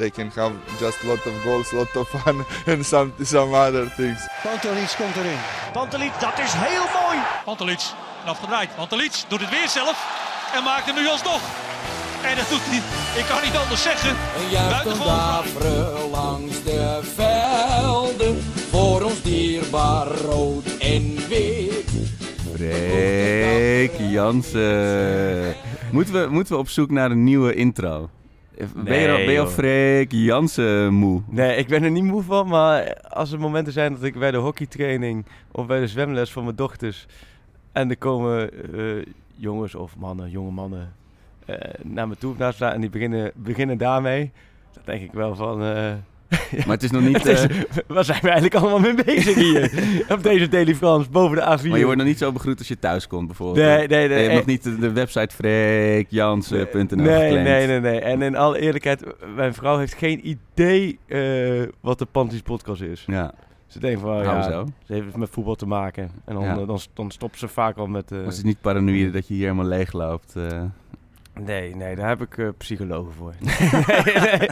They can have just lot of goals, lot of fun, and some some other things. Pantelic komt erin. Pantelic, dat is heel mooi. Pantelic, afgedraaid. Pantelic doet het weer zelf en maakt hem nu alsnog. En dat doet hij, ik kan niet anders zeggen. Daveren langs de velden. Voor ons dierbaar rood en wit. Freek Jansen. Moeten we, moeten we op zoek naar een nieuwe intro? Ben je, al, Nee, ben je al joh. Freek Jansen moe? Nee, ik ben er niet moe van, maar als er momenten zijn dat ik bij de hockeytraining of bij de zwemles van mijn dochters en er komen eh, jongens of mannen, jonge mannen eh, naar me toe naast staan en die beginnen, beginnen daarmee, dan denk ik wel van, eh, Maar het is nog niet... is- eh, waar zijn we eigenlijk allemaal mee bezig hier op deze Daily France boven de A4? maar je wordt nog niet zo begroet als je thuis komt bijvoorbeeld. Nee, nee, nee. Je hebt eh, nog niet de, de website freekjansen.nl Nee, nee, nee, nee. En in alle eerlijkheid, mijn vrouw heeft geen idee eh, wat de Panties podcast is. Ja, Ze denkt van, ja, zo. ze heeft met voetbal te maken. En dan, Ja. eh, dan, dan stopt ze vaak al met... eh, Was het niet paranoïde dat je hier helemaal leeg loopt? eh? Nee, nee, daar heb ik eh, psychologen voor. nee,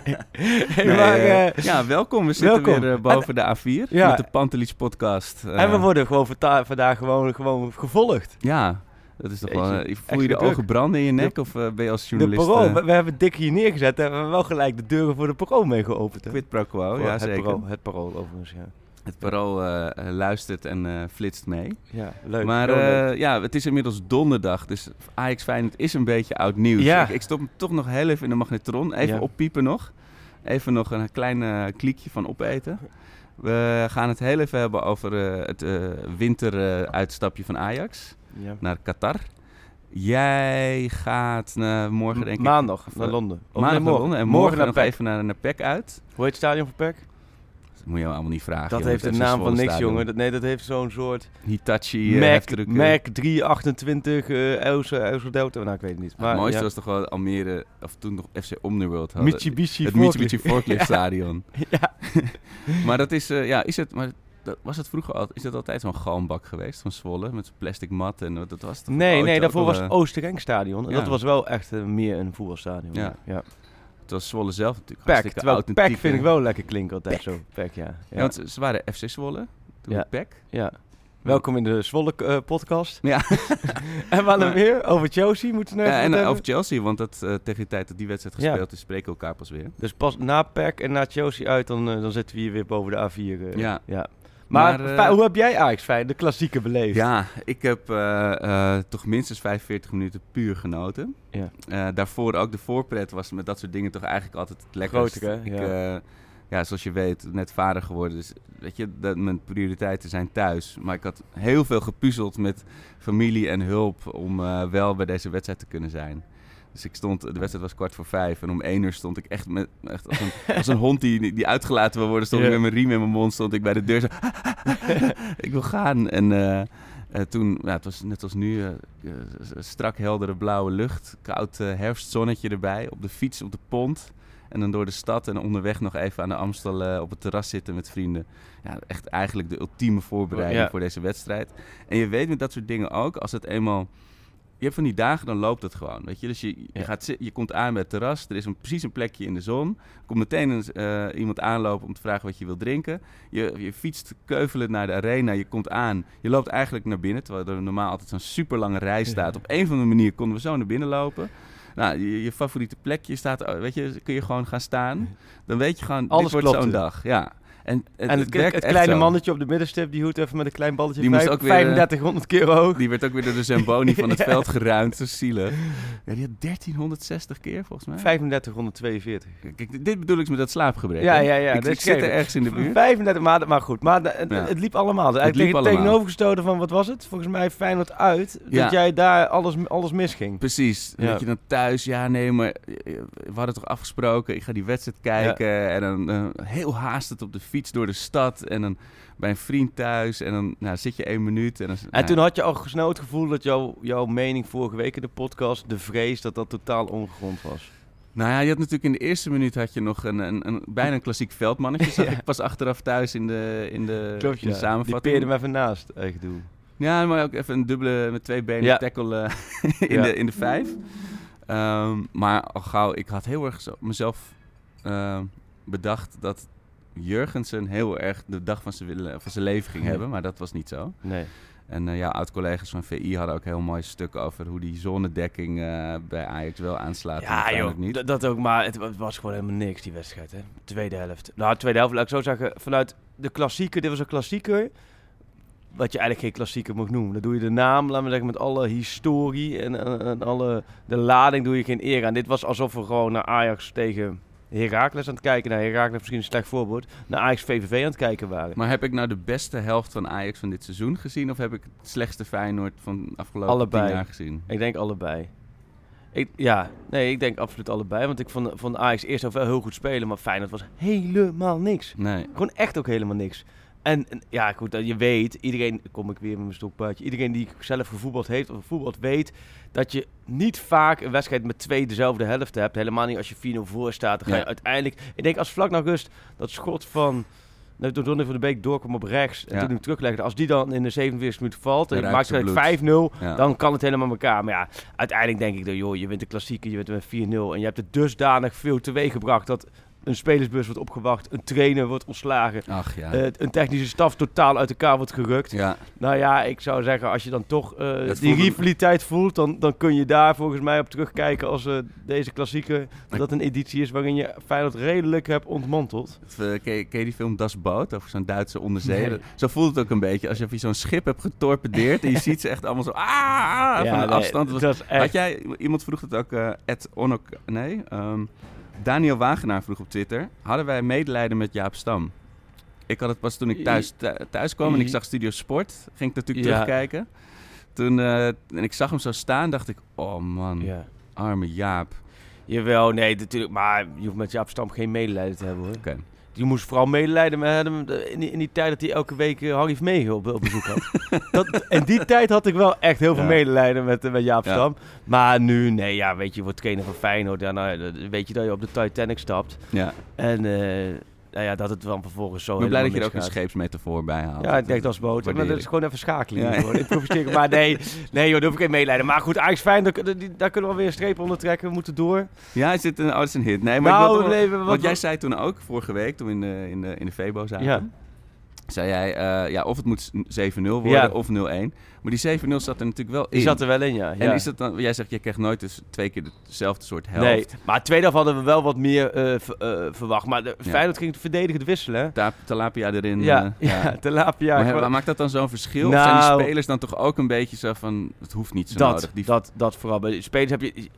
nee. Maar, eh, eh, ja, welkom. We zitten welkom. weer boven de A4 Ja. met de Pantelis podcast. en we worden gewoon vandaag gewoon, gewoon gevolgd. Ja, dat is toch wel... Jeetje, voel je de extra ogen druk. branden in je nek of ben je als De journalist... parool, eh, we, we hebben dik hier neergezet en we hebben wel gelijk de deuren voor de parool mee geopend. hè. Quid pro quo, ja het zeker. Parool, het parool overigens, ja. Het parool eh, eh, luistert en eh, flitst mee. Ja, leuk. maar ja, het is inmiddels donderdag, dus Ajax Feyenoord is een beetje oud nieuws. Ja. Ik, ik stop hem toch nog heel even in de magnetron. Even Ja. oppiepen nog. Even nog een klein kliekje van opeten. We gaan het heel even hebben over het winteruitstapje van Ajax ja. naar Qatar. Jij gaat morgen denk ik... Maandag naar Londen. Maandag naar. Londen en morgen morgen naar nog PEC. even naar, naar PEC uit. Hoe heet het stadion voor PEC? Moet je allemaal niet vragen. Dat heeft het FC naam van niks, stadion. jongen. Dat, nee, dat heeft zo'n soort Hitachi uh, Mac, heftruck. Mac 328 eh Elsa, Elsa Delta. Nou, ik weet het niet. het Maar mooiste ja. was toch wel Almere, of toen nog FC Omniworld hadden. Mitsubishi het forklift. Mitsubishi Forklift Stadion. Ja. maar dat is, eh, ja, is het, maar dat, was het vroeger al, is dat altijd zo'n galmbak geweest van Zwolle met plastic mat en dat was toch Nee, nee, daarvoor was eh, het Oosterrenk stadion. En ja. dat was wel echt eh, meer een voetbalstadion. Ja. ja. Was Zwolle zelf natuurlijk PEC, hartstikke terwijl authentiek. PEC vind ik wel lekker klinken altijd zo. PEC, ja. Ja, Ja. want ze, waren FC Zwolle, toen Ja. PEC. ja. Welkom in de Zwolle eh, podcast. Ja. en wat Maar- meer? Over Chelsea moeten we Ja, en eh, hebben. over Chelsea, want dat, eh, tegen de tijd dat die wedstrijd Ja. gespeeld is, spreken we elkaar pas weer. Dus pas na PEC en na Chelsea uit, dan, dan zitten we hier weer boven de A4. eh, Ja. ja. Maar, Maar, eh, hoe heb jij Ajax de klassieke beleefd? Ja, ik heb eh, eh, toch minstens 45 minuten puur genoten. Ja. Daarvoor ook de voorpret was met dat soort dingen toch eigenlijk altijd het lekkerst. Hè? Ik, Ja. ja, zoals je weet, net vader geworden. Dus weet je, dat mijn prioriteiten zijn thuis. Maar ik had heel veel gepuzzeld met familie en hulp om wel bij deze wedstrijd te kunnen zijn. Dus ik stond, de wedstrijd was kwart voor vijf en om één uur stond ik echt, met, echt als, een, als een hond die, die uitgelaten wil worden, stond ik met mijn riem in mijn mond, stond ik bij de deur zo, ik wil gaan. En eh, toen, ja, het was net als nu, eh, strak heldere blauwe lucht, koud herfstzonnetje erbij, op de fiets, op de pont. En dan door de stad en onderweg nog even aan de Amstel op het terras zitten met vrienden. Ja, echt eigenlijk de ultieme voorbereiding Ja. voor deze wedstrijd. En je weet met dat soort dingen ook, als het eenmaal... Je hebt van die dagen, dan loopt het gewoon, weet je. Dus je, je, Ja. gaat je komt aan bij het terras, er is een, precies een plekje in de zon. Er komt meteen een, eh, iemand aanlopen om te vragen wat je wil drinken. Je, je fietst keuvelend naar de arena, je komt aan. Je loopt eigenlijk naar binnen, terwijl er normaal altijd zo'n super lange rij staat. Op een of andere manier konden we zo naar binnen lopen. Nou, je, je favoriete plekje staat, oh, weet je, kun je gewoon gaan staan. Dan weet je gewoon, Alles dit wordt zo'n dag. Ja. En het, En het, werkt het echt kleine mannetje op de middenstip, die hoeft even met een klein balletje Die vijf- ook weer, eh, 3500 keer hoog. Die werd ook weer door de Zamboni van het Ja. veld geruimd. Zo zielig. Ja, die had 1360 keer volgens mij. 3542. Kijk, dit bedoel ik met dat slaapgebrek. Ja, ja, ja. Ik, dat ik is zit er ergens in de buurt. 35, maar, maar goed. Maar het, Ja. het liep allemaal. Dus Het liep allemaal. tegenovergestelde van, wat was het? Volgens mij Feyenoord uit. Ja. Dat jij daar alles, alles misging. Precies. Dat je dan thuis, ja nee, maar eh, we hadden toch afgesproken, ik ga die wedstrijd kijken. En dan eh, heel haastend op de fiets door de stad. En dan bij een vriend thuis. En dan nou, zit je één minuut. En, dan, En nou, toen had je al snel het gevoel dat jouw jouw mening vorige week in de podcast, de vrees, dat dat totaal ongegrond was. Nou ja, je had natuurlijk in de eerste minuut had je nog een, een, een bijna een klassiek veldmannetje. Zag Ja. ik pas achteraf thuis in de, in de, Klopt, in de ja. Die samenvatting. peerde hem even naast, echt doen. Ja, maar ook even een dubbele met twee benen Ja. tackle eh, in, de, in de vijf. Ehm, maar al gauw, ik had heel erg zo, mezelf ehm, bedacht dat Jurgensen heel erg de dag van zijn, willen- van zijn leven ging hebben. Maar dat was niet zo. Nee. En eh, ja, oud-collega's van VI hadden ook heel mooi stuk over hoe die zonnedekking eh, bij Ajax wel aanslaat. Ja, joh, niet. dat, ook, maar het, wa- het was gewoon helemaal niks, die wedstrijd, hè. Tweede helft. Nou, tweede helft, laat ik zo zeggen, vanuit de klassieker, dit was een klassieker, wat je eigenlijk geen klassieker mag noemen. Dan doe je de naam, laten we zeggen, met alle historie en, en, en alle, de lading doe je geen eer aan. Dit was alsof we gewoon naar Ajax tegen Heracles aan het kijken, nou Heracles misschien een slecht voorbeeld, naar Ajax VVV aan het kijken waren. Maar heb ik nou de beste helft van Ajax van dit seizoen gezien? Of heb ik het slechtste Feyenoord van afgelopen Allebei. tien jaar gezien? Ik denk allebei. Ik, ja, nee, ik denk absoluut allebei. Want ik vond, vond Ajax eerst wel heel goed spelen. Maar Feyenoord was helemaal niks. Nee. Gewoon echt ook helemaal niks. En, en ja, goed, dat je weet, iedereen, kom ik weer met mijn stokpaardje, iedereen die zelf gevoetbald heeft of gevoetbald weet, dat je niet vaak een wedstrijd met twee dezelfde helften hebt. Helemaal niet als je 4-0 voor staat. Dan ga je uiteindelijk, ik denk als vlak naar rust, dat schot van, nou, door Donny van de Beek doorkwam op rechts en Ja. toen hem teruglegde. Als die dan in de 47 minuut valt en je maakt gelijk 5-0, Ja. dan kan het helemaal elkaar. Maar ja, uiteindelijk denk ik dat, joh, je wint de klassieker, je wint met 4-0 en je hebt het dusdanig veel teweeg gebracht dat een spelersbus wordt opgewacht, een trainer wordt ontslagen. Ach ja. Eh, een technische staf totaal uit elkaar wordt gerukt. ja. Nou ja, ik zou zeggen, als je dan toch eh, die rivaliteit voelt, dan, dan kun je daar volgens mij op terugkijken als eh, deze klassieker. Dat een editie is waarin je Feyenoord redelijk hebt ontmanteld. Of, ken, je, ken je die film Das Boot over zo'n Duitse onderzee? Nee. Zo voelt het ook een beetje. Alsof je zo'n schip hebt getorpedeerd en je ziet ze echt allemaal zo ah, van afstand. Dat was- echt... Had jij, iemand vroeg het ook, Ed Onok, nee, ehm, Daniel Wagenaar vroeg op Twitter, hadden wij medelijden met Jaap Stam? Ik had het pas toen ik thuis, thu- thuis kwam en ik zag Studio Sport, ging ik natuurlijk Ja. terugkijken. Toen, eh, en ik zag hem zo staan, dacht ik, oh man, Ja. arme Jaap. Jawel, nee, natuurlijk. Maar je hoeft met Jaap Stam geen medelijden te hebben hoor. Oké. Je moest vooral medelijden met hem eh, in die, in die tijd dat hij elke week eh, Harry Vermegen op, op bezoek had. dat, in die tijd had ik wel echt heel veel Ja. medelijden met, eh, met Jaap Ja. Stam. Maar nu, nee, ja, weet je, je wordt trainer van Feyenoord. Ja, nou, weet je dat je op de Titanic stapt. Ja. En nou ja, dat het dan vervolgens zo Ik ben blij dat je er ook een scheepsmetafoor bij haalt. Ja, ik denk dat is boot. Maar dat is ik. gewoon even schakelen. Ja. hier, hoor. Improviseren. maar nee, nee joh, daar hoef ik geen medelijden. Maar goed, Ajax fijn, daar, daar, kunnen we weer een streep onder trekken. We moeten door. Ja, is dit een, oh, dat is een hit. Nee, maar Nou, ik nee, wat- want jij zei toen ook, vorige week, toen we in de, in de, in de Febo zaten, Ja. Zei jij, eh, ja, of het moet 7-0 worden Ja. of 0-1. Maar die 7-0 zat er natuurlijk wel in. Die zat er wel in, ja. En is dat dan, jij zegt, je krijgt nooit dus twee keer hetzelfde soort helft. Nee, maar tweede helft hadden we wel wat meer v- eh, verwacht. Maar de Ja. Feyenoord ging verdedigend wisselen. Ta Talapia erin. Ja, ja, Tilapia. Maar, maakt dat dan zo'n verschil? Of zijn die Nou- spelers dan toch ook een beetje zo van, het hoeft niet zo dat, nodig? Die, dat, dat vooral. Bij de spelers heb je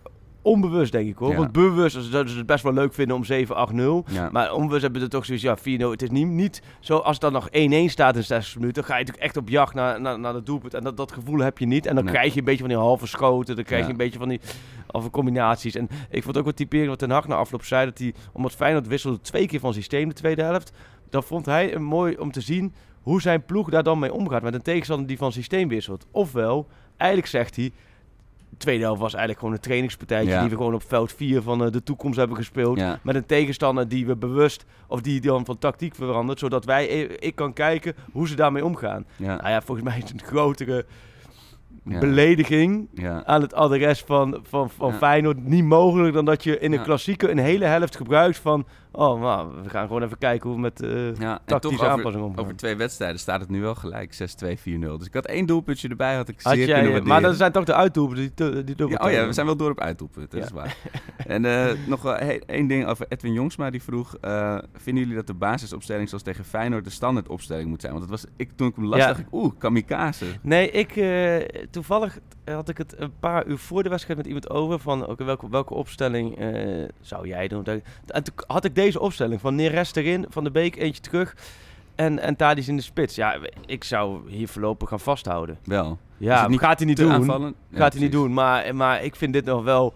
onbewust, denk ik hoor. Ja. Want bewust zouden ze het best wel leuk vinden om 7-8-0. ja. Maar onbewust hebben er toch zoiets, ja, 4-0. Het is niet, niet zo als het dan nog 1-1 staat in 60 minuten. Ga je natuurlijk echt op jacht naar, naar, naar het doelpunt. En dat, dat gevoel heb je niet. En dan Nee. krijg je een beetje van die halve schoten. Dan krijg Ja. je een beetje van die halve combinaties. En ik vond ook wat typerend wat Ten Hag na afloop zei. Dat hij, omdat Feyenoord wisselde twee keer van systeem de tweede helft. Dan vond hij mooi om te zien hoe zijn ploeg daar dan mee omgaat. Met een tegenstander die van systeem wisselt. Ofwel, eigenlijk zegt hij... De tweede helft was eigenlijk gewoon een trainingspartijtje Ja. die we gewoon op veld 4 van eh, de toekomst hebben gespeeld. ja. Met een tegenstander die we bewust, of die dan van tactiek verandert, zodat wij, eh, ik kan kijken hoe ze daarmee omgaan. Ja. Nou ja, volgens mij is het een grotere belediging aan het adres van, van, van. Feyenoord niet mogelijk dan dat je in een Ja. klassieker een hele helft gebruikt van oh, nou, we gaan gewoon even kijken hoe we met eh Ja, tactische aanpassingen omgaan. over twee wedstrijden staat het nu wel gelijk. 6-2-4-0. Dus ik had één doelpuntje erbij, had ik Had zeer jij, kunnen maar waarderen. dat zijn toch de uitdoelpunten die, die Ja, oh ja, we zijn wel door op uitdoelpunten, dat is waar. en eh, nog wel één ding over Edwin Jongsma, die vroeg... eh, vinden jullie dat de basisopstelling zoals tegen Feyenoord de standaardopstelling moet zijn? Want dat was, ik, toen ik hem las, dacht ik, oeh, kamikaze. Nee, ik, eh, toevallig had ik het een paar uur voor de wedstrijd met iemand over van oké, welke, welke opstelling eh, zou jij doen? En toen had ik deze opstelling van Neres erin, Van de Beek eentje terug en, en Tadic in de spits. Ja, ik zou hier voorlopig gaan vasthouden. Wel. Ja, niet gaat hij niet doen. aanvallen? Ja, gaat hij niet doen, maar, maar ik vind dit nog wel...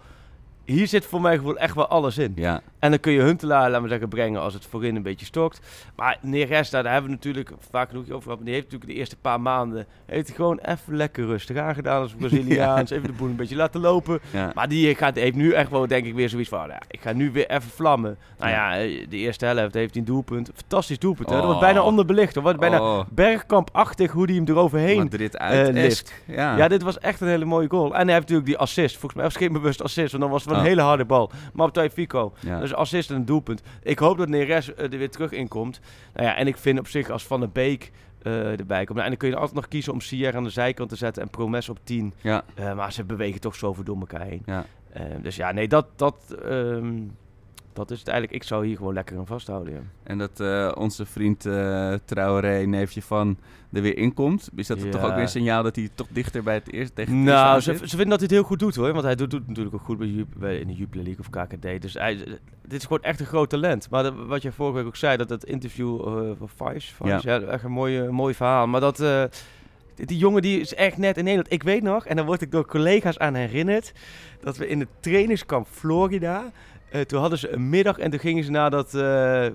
Hier zit voor mijn gevoel echt wel alles in. Ja, En dan kun je Huntelaar, laten we zeggen, brengen als het voorin een beetje stokt. Maar Neres, daar hebben we natuurlijk vaak genoeg over gehad. Die heeft natuurlijk de eerste paar maanden heeft gewoon even lekker rustig aangedaan als Braziliaans. Even de boel een beetje laten lopen. ja. Maar die gaat, heeft nu echt wel, denk ik, weer zoiets van... nou Ja, ik ga nu weer even vlammen. Nou ja, de eerste helft heeft hij een doelpunt. Fantastisch doelpunt. Dat wordt Oh. bijna onderbelicht. Dat wordt bijna Oh, bergkampachtig hoe hij hem eroverheen... Madrid uit. lift. Ja. Ja, dit was echt een hele mooie goal. En hij heeft natuurlijk die assist. Volgens mij was het geen bewust assist, want dan was het wel een Oh. hele harde bal. Maar op Fico. Dus assist en een doelpunt. Ik hoop dat Neres eh, er weer terug in komt. Nou ja, en ik vind op zich als Van der Beek eh, erbij komt. Nou, en dan kun je altijd nog kiezen om Sier aan de zijkant te zetten en Promes op 10. ja. Eh, maar ze bewegen toch zoveel door elkaar heen. Ja. Dus ja, nee, dat, dat, ehm, dat is het eigenlijk. Ik zou hier gewoon lekker aan vasthouden. Ja. En dat eh, onze vriend eh Traoré, neefje van, er weer inkomt. Is dat Ja. toch ook weer een signaal dat hij toch dichter bij het eerste tegen Nou, ze, vinden dat hij het heel goed doet hoor. Want hij doet, doet natuurlijk ook goed bij, in de Jupiler League of KKD. Dus hij, dit is gewoon echt een groot talent. Maar dat- wat jij vorige week ook zei, dat het interview eh, van Vice, Vice ja. echt een mooi, eh, mooi verhaal. Maar dat, eh, die, die jongen die is echt net in Nederland. Ik weet nog, en daar word ik door collega's aan herinnerd, dat we in het trainingskamp Florida... eh, toen hadden ze een middag en toen gingen ze naar dat, eh,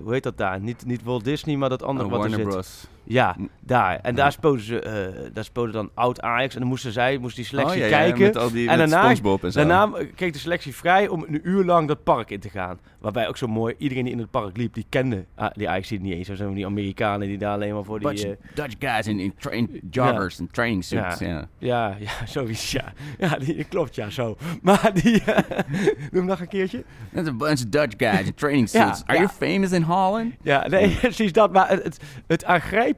hoe heet dat daar? Niet, niet Walt Disney, maar dat andere Oh, wat er Warner zit. Bros. Ja, daar. En Ja. daar speelden ze, eh, daar speelden dan oud Ajax. En dan moesten zij, moest die selectie Oh, ja, ja, kijken. met al die En met daarna- en zo. Daarna eh, kreeg de selectie vrij om een uur lang dat park in te gaan. Waarbij ook zo mooi, iedereen die in het park liep, die kende ah, die Ajax niet eens. Zo zijn die Amerikanen die daar alleen maar voor die... Dutch, eh, Dutch guys in, in train joggers en training suits. Ja. Ja. ja, ja, zoiets, ja. Ja, die, klopt, ja, zo. Maar die... eh, Doe hem nog een keertje. There's a bunch of Dutch guys in training Ja, suits. Are ja. you famous in Holland? Ja, nee, precies dat. Maar het, het, het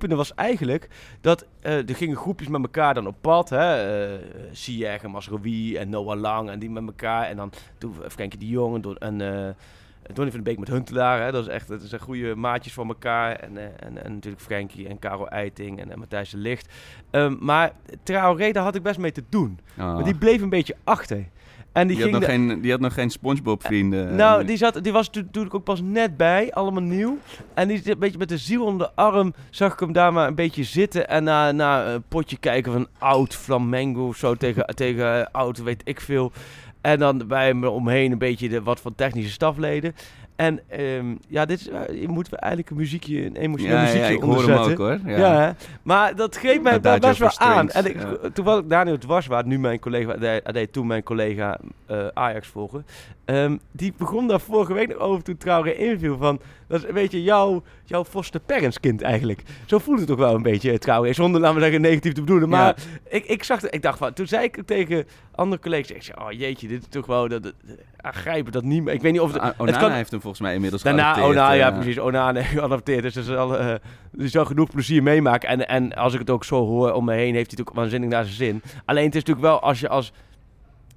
was eigenlijk dat eh, er gingen groepjes met elkaar dan op pad. Hè? Uh, Ziyech en Masrowi en Noah Lang en die met elkaar. En dan toen Frenkie de Jong en, Don- en eh, Donny van de Beek met Huntelaar. Hè? Dat is echt dat zijn goede maatjes van elkaar. En, eh, en, en natuurlijk Frenkie en Karel Eiting en, en Matthijs de Licht. Ehm, maar Traoré, daar had ik best mee te doen. Maar die bleef een beetje achter. En die, die, had nog de- geen, die had nog geen SpongeBob-vrienden. nou, die, zat, die was ik ook pas net bij, allemaal nieuw. En die zit een beetje met de ziel onder de arm, zag ik hem daar maar een beetje zitten. En na, na een potje kijken van oud Flamengo of zo tegen, tegen oud, weet ik veel. En dan bij hem omheen een beetje de, wat van technische stafleden. En ehm, ja, dit is, eh, je moet eigenlijk een muziekje, een emotioneel ja, ja, muziekje ik hoor hem onderzetten. ook hoor. Ja. Ja, maar dat greep mij wel best wel aan. En ik, ja. Terwijl ik Daniel Dwarswaard, nu mijn collega, hij hij deed toen mijn collega eh, Ajax volgen. ehm, die begon daar vorige week nog over toen Traoré inviel van... Dat is een beetje jouw, jouw foster parents kind eigenlijk. Zo voelde het toch wel een beetje, eh, Traoré. Zonder, laten we zeggen, negatief te bedoelen. Maar ik, ik zag ik dacht van... Toen zei ik tegen andere collega's, ik zei, oh jeetje, dit is toch wel... Dat, dat, aangrijpen dat niet meer. Ik weet niet of... Het, het Onana kan, heeft hem volgens mij inmiddels Daarna, geadopteerd, Onana, ja eh. precies, Onana heeft geadopteerd. Dus er zal, eh, die zal genoeg plezier meemaken. En, en als ik het ook zo hoor om me heen, heeft hij ook waanzinnig naar zijn zin. Alleen het is natuurlijk wel, als je als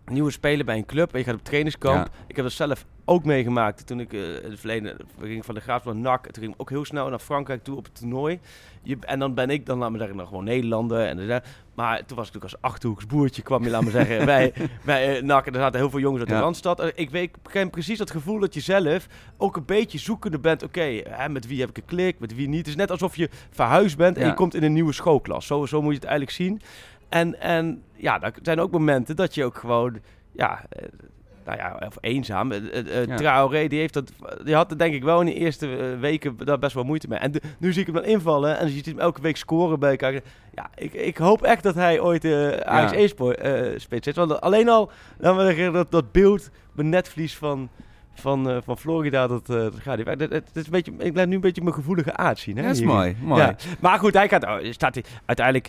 nieuwe speler bij een club en je gaat op trainingskamp. Ja. Ik heb dat zelf ook meegemaakt toen ik in het verleden, we gingen van de Graaf naar NAC. Toen ging ik ook heel snel naar Frankrijk toe op het toernooi. Je, en dan ben ik dan, laat me zeggen, nog gewoon Nederlander. En, eh, maar toen was ik natuurlijk als Achterhoeks boertje, kwam je, laat me zeggen, bij, bij eh, NAC. En er zaten heel veel jongens uit Ja. de Randstad. En Ik weet ik ken precies dat gevoel dat je zelf ook een beetje zoekende bent. Oké, hè, met wie heb ik een klik, met wie niet. Het is net alsof je verhuisd bent en Ja. je komt in een nieuwe schoolklas. Zo, zo moet je het eigenlijk zien. En, en ja, er zijn ook momenten dat je ook gewoon, ja, eh, nou ja, of eenzaam. Ja. Traoré, die, heeft dat, die had er denk ik wel in de eerste weken daar best wel moeite mee. En de- nu zie ik hem dan invallen en je ziet hem elke week scoren bij elkaar. Ja, ik, ik hoop echt dat hij ooit eh Ajax Ja. E-spits is. Want alleen al, dan wil ik dat, dat beeld, mijn netvlies van... Van, van Florida, dat, eh, dat gaat niet weg. Dat, is een beetje, ik laat nu een beetje mijn gevoelige aard zien. Hè, dat is hier. mooi. mooi. Ja. Maar goed, hij gaat, oh, staat hij uiteindelijk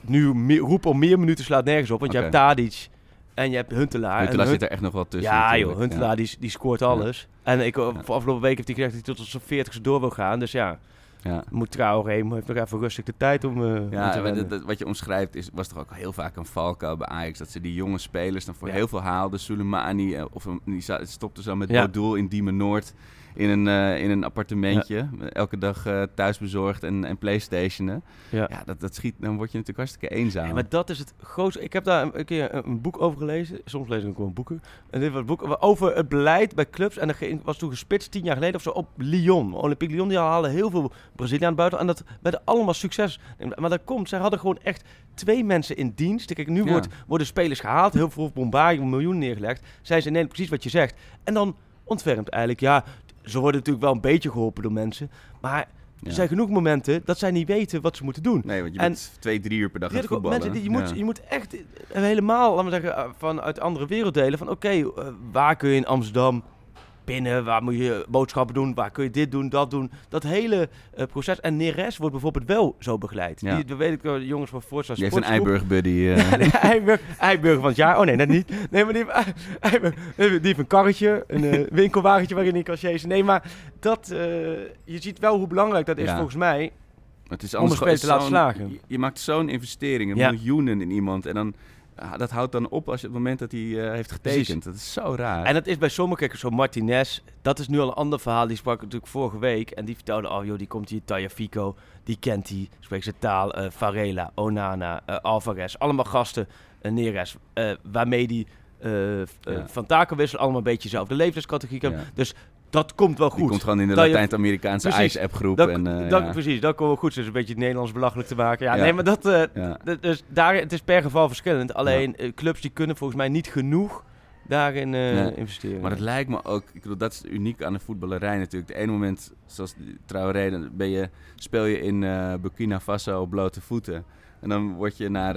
nu meer, roep om meer minuten slaat nergens op. Want je hebt Tadic En je hebt Huntelaar. Huntelaar en zit er echt nog wel tussen. Ja natuurlijk. joh, Huntelaar die, die scoort alles. En ik, voor afgelopen week heeft hij gezegd dat hij tot zijn 40ste door wil gaan. Dus ja, Ja. moet Traoré heeft nog even rustig de tijd om, eh, Ja, dat- dat- wat je omschrijft is, was toch ook heel vaak een valkuil bij Ajax. Dat ze die jonge spelers dan voor Ja. heel veel haalden. Soleimani, eh, of een- die stopte zo met Ja. Bodul in Diemen Noord. In een, eh, in een appartementje. Elke dag eh, thuis bezorgd en, en Playstationen. Ja. Ja, dat, dat schiet, dan word je natuurlijk hartstikke eenzaam. Ja, maar dat is het grootste. Ik heb daar een, een keer een, een boek over gelezen. Soms lees ik ook gewoon boeken. En dit was een boek over het beleid bij clubs. En dat was toen gespitst tien jaar geleden of zo op Lyon. Olympique Lyon, die halen heel veel Braziliaan buiten. En dat werd allemaal succes. Maar dat komt, zij hadden gewoon echt twee mensen in dienst. Kijk, nu wordt, worden spelers gehaald. Heel veel Bombay, een miljoen neergelegd. Zij ze nee, precies wat je zegt. En dan ontfermt eigenlijk, ja... Ze worden natuurlijk wel een beetje geholpen door mensen. Maar er Ja. zijn genoeg momenten dat zij niet weten wat ze moeten doen. Nee, want je En- bent twee, drie uur per dag aan Ja, het voetballen. mensen, die, je, moet, Ja. je moet echt helemaal, laten we zeggen, eh, vanuit andere werelddelen. Van oké, eh, waar kun je in Amsterdam binnen? Waar moet je boodschappen doen? Waar kun je dit doen, dat doen? Dat hele eh, proces. En Neres wordt bijvoorbeeld wel zo begeleid. Ja. Die, dat weet ik wel, de jongens van Forza Die heeft een Sportsgroep. Eiburg buddy. eh. Ja, nee, Eiburg, Eiburg van het jaar. Oh nee, dat niet. Nee, maar die, Eiburg, die heeft een karretje, een eh, winkelwagentje waarin hij kan chasen. Nee, maar dat, eh, je ziet wel hoe belangrijk dat is Ja. volgens mij. Het is Om anders een speler te laten slagen. Je, je maakt zo'n investering, een Ja. miljoenen in iemand. En dan, ah, dat houdt dan op als je het moment dat hij eh, heeft getekend. Precies. Dat is zo raar. En dat is bij sommigen, kijk, zo Martinez, dat is nu al een ander verhaal. Die sprak natuurlijk vorige week en die vertelde, oh joh, die komt hier, Tagliafico, die kent hij, spreekt zijn taal, eh Varela, Onana, eh, Alvarez, allemaal gasten, uh, Neres, waarmee die Ja. van taken wisselen, allemaal een beetje kan. Ja. Dus dat komt wel Die goed. komt gewoon in de Latijns-Amerikaanse ijs-appgroep. Dat, en, eh, dat, ja. Precies, dat komt wel goed. Dus een beetje het Nederlands belachelijk te maken. Ja, Ja. nee, maar dat... Ja. d- dus daar, het is per geval verschillend. Alleen eh, clubs die kunnen volgens mij niet genoeg daarin Nee. investeren. Maar het lijkt me ook, ik bedoel, dat is uniek aan de voetballerij natuurlijk. De ene moment, zoals die Traoré, dan ben je, speel je in Burkina Faso op blote voeten. En dan word je naar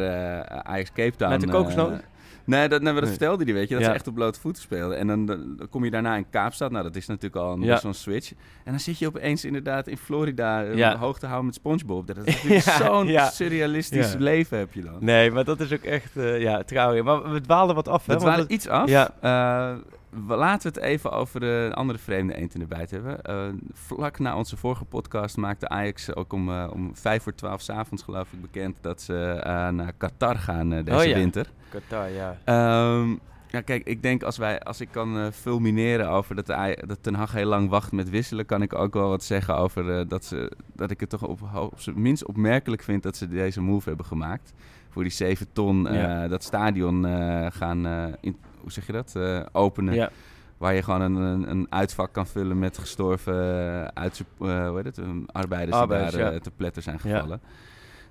Ajax Cape Town. Met de kokosnoot? Nee, dat, nee, dat Nee. vertelde hij, weet je. Dat Ja. ze echt op blote voeten speelden. En dan, dan kom je daarna in Kaapstad. Nou, dat is natuurlijk al Ja. een switch. En dan zit je opeens inderdaad in Florida eh, Ja. hoog te houden met Spongebob. Dat is natuurlijk zo'n surrealistisch leven heb je dan. Nee, maar dat is ook echt, eh, ja, trouwens. Maar we dwaalden wat af, hè? Het want waren het- iets af. Ja. Eh, we laten we het even over de andere vreemde eend in de bijt hebben. Eh, vlak na onze vorige podcast maakte Ajax ook om, eh, om vijf voor twaalf 's avonds geloof ik bekend dat ze eh, naar Qatar gaan deze Oh ja. winter. Qatar, ja. Ehm, ja, kijk, ik denk als, wij, als ik kan fulmineren over dat, de dat Ten Hag heel lang wacht met wisselen, kan ik ook wel wat zeggen over dat, ze, dat ik het toch op, op zijn minst opmerkelijk vind dat ze deze move hebben gemaakt. Voor die 7 ton dat stadion gaan, eh, in, hoe zeg je dat, eh, openen. ja. Waar je gewoon een, een, een uitvak kan vullen met gestorven uh, uitsup, eh, hoe heet het, arbeiders, Arbeiders, die daar ja. eh, te pletter zijn gevallen.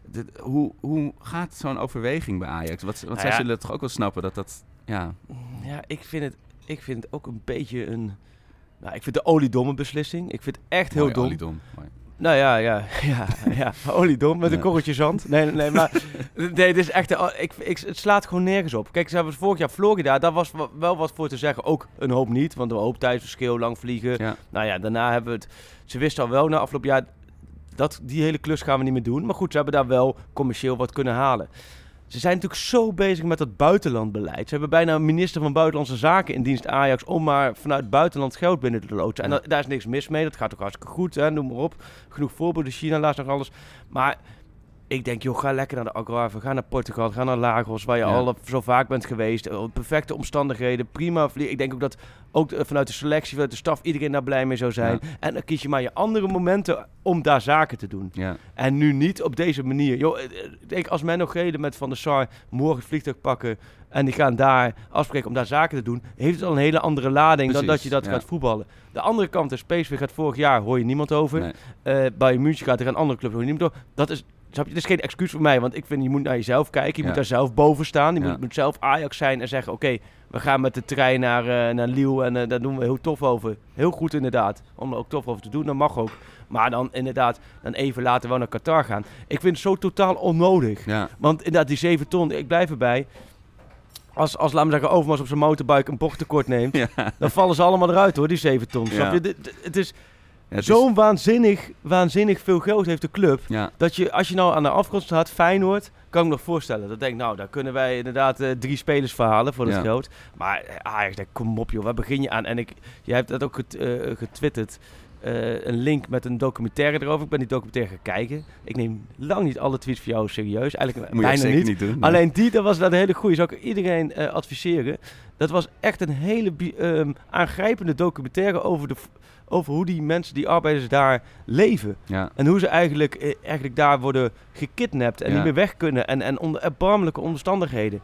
Dit- hoe, hoe gaat zo'n overweging bij Ajax? Wat, want Nou zij zullen toch ook wel snappen dat dat... Ja, Ja, ik vind, het, ik vind het ook een beetje een... Nou, ik vind de oliedomme beslissing. Ik vind het echt heel mooi, dom. oliedom. Nou ja, ja, ja, ja. oliedom met een korreltje zand. Nee, nee, nee, maar nee, dit is echt, oh, ik, ik, het slaat gewoon nergens op. Kijk, ze hebben vorig jaar Florida, daar was wa- wel wat voor te zeggen. Ook een hoop niet, want een hoop tijdsverschil, lang vliegen. Ja. Nou ja, daarna hebben we het, ze wisten al wel na afgelopen jaar, dat, die hele klus gaan we niet meer doen. Maar goed, ze hebben daar wel commercieel wat kunnen halen. Ze zijn natuurlijk zo bezig met dat buitenlandbeleid. Ze hebben bijna een minister van Buitenlandse Zaken in dienst Ajax om maar vanuit buitenland geld binnen te loodsen. En Ja. daar is niks mis mee. Dat gaat ook hartstikke goed. Hè? Noem maar op. Genoeg voorbeelden. China, laatst nog alles. Maar ik denk, joh, ga lekker naar de Algarve. Ga naar Portugal. Ga naar Lagos, waar je Ja. al zo vaak bent geweest. Eh, Perfecte omstandigheden. Prima vliegen. Ik denk ook dat ook eh, vanuit de selectie, vanuit de staf, iedereen daar blij mee zou zijn. En dan kies je maar je andere momenten om daar zaken te doen. Ja. En nu niet op deze manier. Joh, eh, ik denk als men nog reden met Van der Sar morgen het vliegtuig pakken en die gaan daar afspreken om daar zaken te doen, heeft het al een hele andere lading dan dat je dat ja. gaat voetballen. De andere kant is, PSV gaat vorig jaar, hoor je niemand over. Nee. Bij München gaat er een andere club, hoor je niemand over. Dat is, snap je, het is geen excuus voor mij, want ik vind je moet naar jezelf kijken. Je Ja. moet daar zelf boven staan. Je Ja. moet, moet zelf Ajax zijn en zeggen, oké, we gaan met de trein naar, eh naar Lille en eh, daar doen we heel tof over. Heel goed inderdaad, om er ook tof over te doen, dat mag ook. Maar dan inderdaad, dan even later wel naar Qatar gaan. Ik vind het zo totaal onnodig. Ja. Want inderdaad, die 7 ton, ik blijf erbij. Als, als laten we zeggen, Overmars op zijn motorbike een bochttekort neemt, Ja. dan vallen ze allemaal eruit hoor, die 7 ton. Snap je? Het is, Ja, het is- Zo'n waanzinnig, waanzinnig veel geld heeft de club. Ja, Dat je, als je nou aan de afgrond staat, Feyenoord, kan ik me nog voorstellen. Dat denk ik, nou, daar kunnen wij inderdaad eh, drie spelers verhalen voor dat Ja. geld. Maar eh, Ajax, denk, kom op joh, waar begin je aan? En ik, jij hebt dat ook get, eh, getwitterd. een link met een documentaire erover. Ik ben die documentaire gaan kijken. Ik neem lang niet alle tweets van jou serieus. Eigenlijk moet bijna niet. niet, doen. Alleen die, dat was dat een hele goede. Zou ik iedereen adviseren. Dat was echt een hele ehm, aangrijpende documentaire over, de, over hoe die mensen, die arbeiders daar leven. Ja, En hoe ze eigenlijk, eh, eigenlijk daar worden gekidnapt en Ja. niet meer weg kunnen. En, en onder erbarmelijke omstandigheden.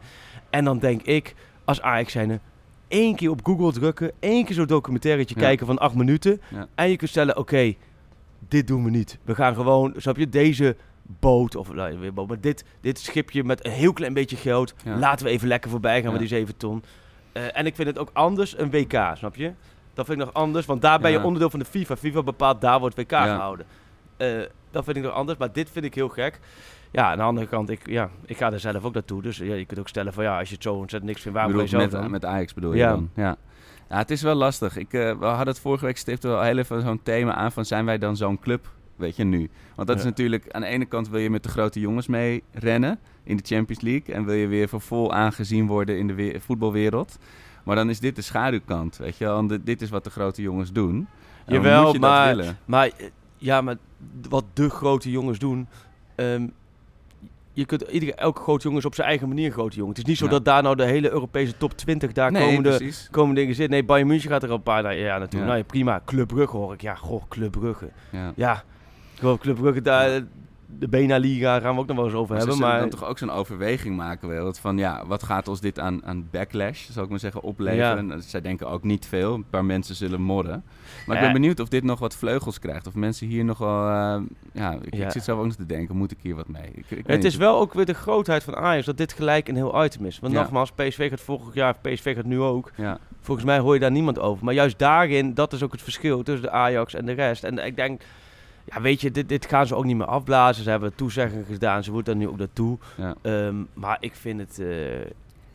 En dan denk ik, als Ajax zijnde, één keer op Google drukken. één keer zo'n documentairetje Ja. kijken van acht minuten. En je kunt stellen, oké, dit doen we niet. We gaan gewoon, snap je, deze boot, of nou, weer boot, maar dit, dit schipje met een heel klein beetje geld. Laten we even lekker voorbij gaan met die 7 ton. Eh, en ik vind het ook anders, een WK, snap je? Dat vind ik nog anders, want daar ben je onderdeel van de FIFA. FIFA bepaalt, daar wordt WK gehouden. Eh, dat vind ik nog anders, maar dit vind ik heel gek. Ja, aan de andere kant, ik, ja, ik ga er zelf ook naartoe. Dus ja, je kunt ook stellen van ja, als je het zo ontzettend niks vindt, waarom ga je bedoel, zelf met, dan? met Ajax bedoel je Ja. dan? Ja. ja, het is wel lastig. Ik, eh, we hadden het vorige week stipte wel heel even zo'n thema aan van zijn wij dan zo'n club, weet je, nu? Want dat is natuurlijk, aan de ene kant wil je met de grote jongens mee rennen in de Champions League en wil je weer voor vol aangezien worden in de we- voetbalwereld. Maar dan is dit de schaduwkant, weet je wel. Dit- is wat de grote jongens doen. Jawel, moet je dat maar-. Maar eh, ja, maar wat de grote jongens doen. ehm, je kunt iedere, elke grote jongen is op zijn eigen manier grote jongen. Het is niet zo Ja. dat daar nou de hele Europese top 20 daar nee, komende, precies. komende dingen zitten. Nee, Bayern München gaat er al een paar jaar ja, naartoe. Ja. Nou ja, prima. Club Brugge hoor ik. Ja, goh, Club Brugge. Ja. Ja, Club Brugge daar. De Bena-liga gaan we ook nog wel eens over Maar ze hebben. zullen Maar dan toch ook zo'n overweging maken wel. Van ja, wat gaat ons dit aan, aan backlash, zou ik maar zeggen, opleveren? En zij denken ook niet veel. Een paar mensen zullen morren. Maar ik ben Ja. benieuwd of dit nog wat vleugels krijgt. Of mensen hier nog wel... eh, ja, ik, Ja. ik zit zelf ook nog te denken, moet ik hier wat mee? Ik, ik het is wel ook weer de grootheid van Ajax dat dit gelijk een heel item is. Want Ja. nogmaals, PSV gaat vorig jaar, PSV gaat nu ook. Ja, Volgens mij hoor je daar niemand over. Maar juist daarin, dat is ook het verschil tussen de Ajax en de rest. En ik denk, ja, weet je, dit, dit gaan ze ook niet meer afblazen. Ze hebben toezeggingen gedaan, ze moeten daar nu ook naartoe. ja. Ehm, maar ik vind het, eh,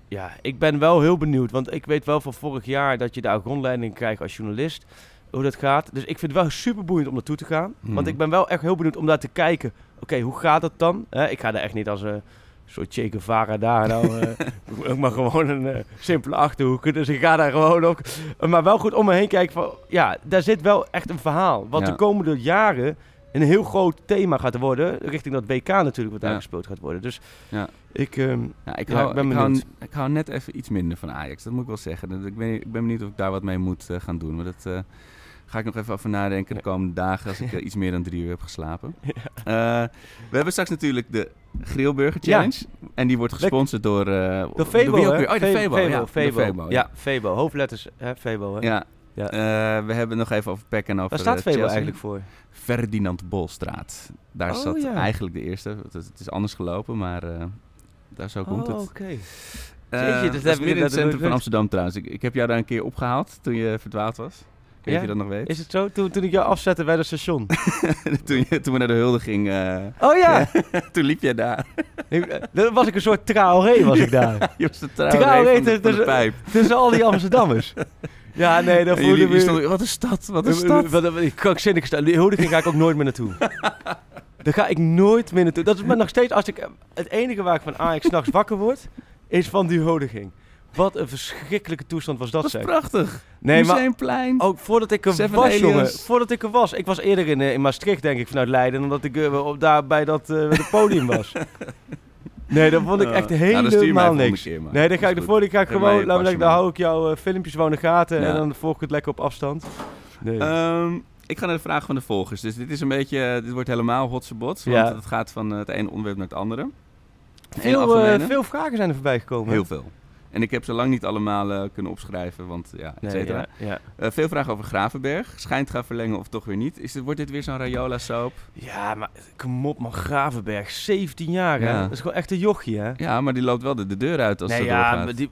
ja, ik ben wel heel benieuwd. Want ik weet wel van vorig jaar dat je daar rondleiding krijgt als journalist. Hoe dat gaat. Dus ik vind het wel super boeiend om naartoe te gaan. Mhm. Want ik ben wel echt heel benieuwd om daar te kijken. Oké, hoe gaat het dan? Ik ga daar echt niet als een soort Che Guevara daar nou. eh, ook maar gewoon een eh, simpele achterhoek. Dus ik ga daar gewoon ook. maar wel goed om me heen kijken van. Ja, daar zit wel echt een verhaal. Wat Ja. de komende jaren een heel groot thema gaat worden. Richting dat WK natuurlijk wat daar Ja. gespeeld gaat worden. Dus Ja. ik. ehm, Ja, ik, hou, ik ben ik, hou, ik hou net even iets minder van Ajax, dat moet ik wel zeggen. Dat- Ik ben, ik ben benieuwd of ik daar wat mee moet eh, gaan doen. Maar dat ga ik nog even over nadenken de komende dagen als ik eh, iets meer dan drie uur heb geslapen. Eh, we hebben straks natuurlijk de Grillburger. Challenge. En die wordt gesponsord door... eh de Febo? Oh, de Fe- Febo. ja, Febo. Febo, ja. Febo. Hoofdletters, hè? Febo, hè? Ja. Ja. We hebben nog even over PEC en over Waar staat Febo eigenlijk voor? Ferdinand Bolstraat. Daar Oh, zat ja. eigenlijk de eerste. Het, is- anders gelopen, maar daar zo komt oh, het. oké. Eh, Jeetje, dat is midden in het centrum van Amsterdam trouwens. Ik, ik heb jou daar een keer opgehaald toen je verdwaald was. Ik weet Ja? je dat nog weet. Is het zo? Toen, toen ik jou afzette bij het station. toen, je, toen we naar de huldiging, eh Oh ja! toen liep jij daar. Ik- eh, Dan was ik een soort Traoré, was ik daar. je was de van, de- tussen- van de pijp. Tussen al die Amsterdammers. Ja, nee, dat voelde je stond, wat een stad, wat een stad. Wat een krankzinnig staan. Die huldiging ga ik ook nooit meer naartoe. Daar ga ik nooit meer naartoe. Dat is maar nog steeds, als ik, het enige waar ik van Ajax s'nachts wakker word, is van die huldiging. Wat een verschrikkelijke toestand was dat, Dat zeg. is prachtig. Nee, maar Museumplein. ook voordat ik er Seven was, Aliens. jongen. Voordat ik er was. Ik was eerder in, eh, in Maastricht, denk ik, vanuit Leiden, omdat ik op, daar bij dat eh, het podium was. Nee, dat vond ik echt helemaal volgende niks. keer maar. Nee, dan ga ik de vorige ga ik gewoon, laat me pasje zeggen, dan maar. hou ik jouw filmpjes gewoon in de gaten Ja. en dan volg ik het lekker op afstand. Nee. Ehm, ik ga naar de vraag van de volgers. Dus dit is een beetje, dit wordt helemaal hotsebots. Want Ja. het gaat van het ene onderwerp naar het andere. Veel, veel vragen zijn er voorbij gekomen. Heel veel. En ik heb ze lang niet allemaal eh, kunnen opschrijven, want ja, et Nee, cetera. ja, ja. Eh, veel vragen over Gravenberg. Schijnt gaan verlengen of toch weer niet. Is dit, wordt dit weer zo'n Rayola-soap? Ja, maar kom op man, Gravenberg, 17 jaar hè? Dat is gewoon echt een jochie hè? Ja, maar die loopt wel de, de deur uit als nee, het ja, doorgaat. maar die,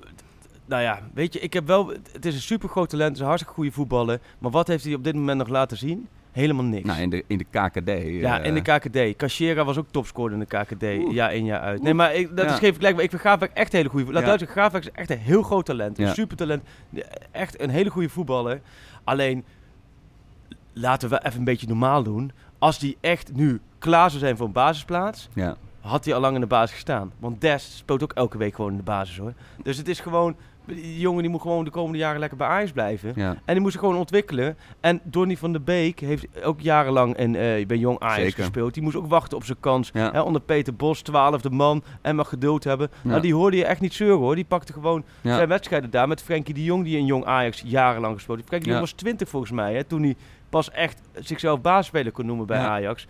nou ja, weet je, ik heb wel, het is een super groot talent, het is een hartstikke goede voetballer. Maar wat heeft hij op dit moment nog laten zien? Helemaal niks. Nou, in de, in de KKD. ja, eh, in de KKD. Cachera was ook topscorer in de KKD, Oeh. jaar in jaar uit. Nee, maar ik, dat Ja. is geen maar Ik vind Gravenberg echt een hele goede Laat Ja. duidelijk is echt een heel groot talent. Een Ja. super talent. Echt een hele goede voetballer. Alleen, laten we even een beetje normaal doen. Als die echt nu klaar zou zijn voor een basisplaats, Ja. had hij al lang in de basis gestaan. Want Des speelt ook elke week gewoon in de basis hoor. Dus het is gewoon, die jongen die moet gewoon de komende jaren lekker bij Ajax blijven. Ja. En die moest zich gewoon ontwikkelen. En Donny van der Beek heeft ook jarenlang in, eh, bij Jong Ajax Zeker. gespeeld. Die moest ook wachten op zijn kans. Ja. Hè, onder Peter Bos, twaalfde man. En mag geduld hebben. Ja. Nou, die hoorde je echt niet zeuren hoor. Die pakte gewoon zijn wedstrijden daar met Frenkie de Jong, die in Jong Ajax jarenlang gespeeld heeft. Frenkie de. Jong was 20 volgens mij, hè, toen hij pas echt zichzelf basisspeler kon noemen bij Ja. Ajax.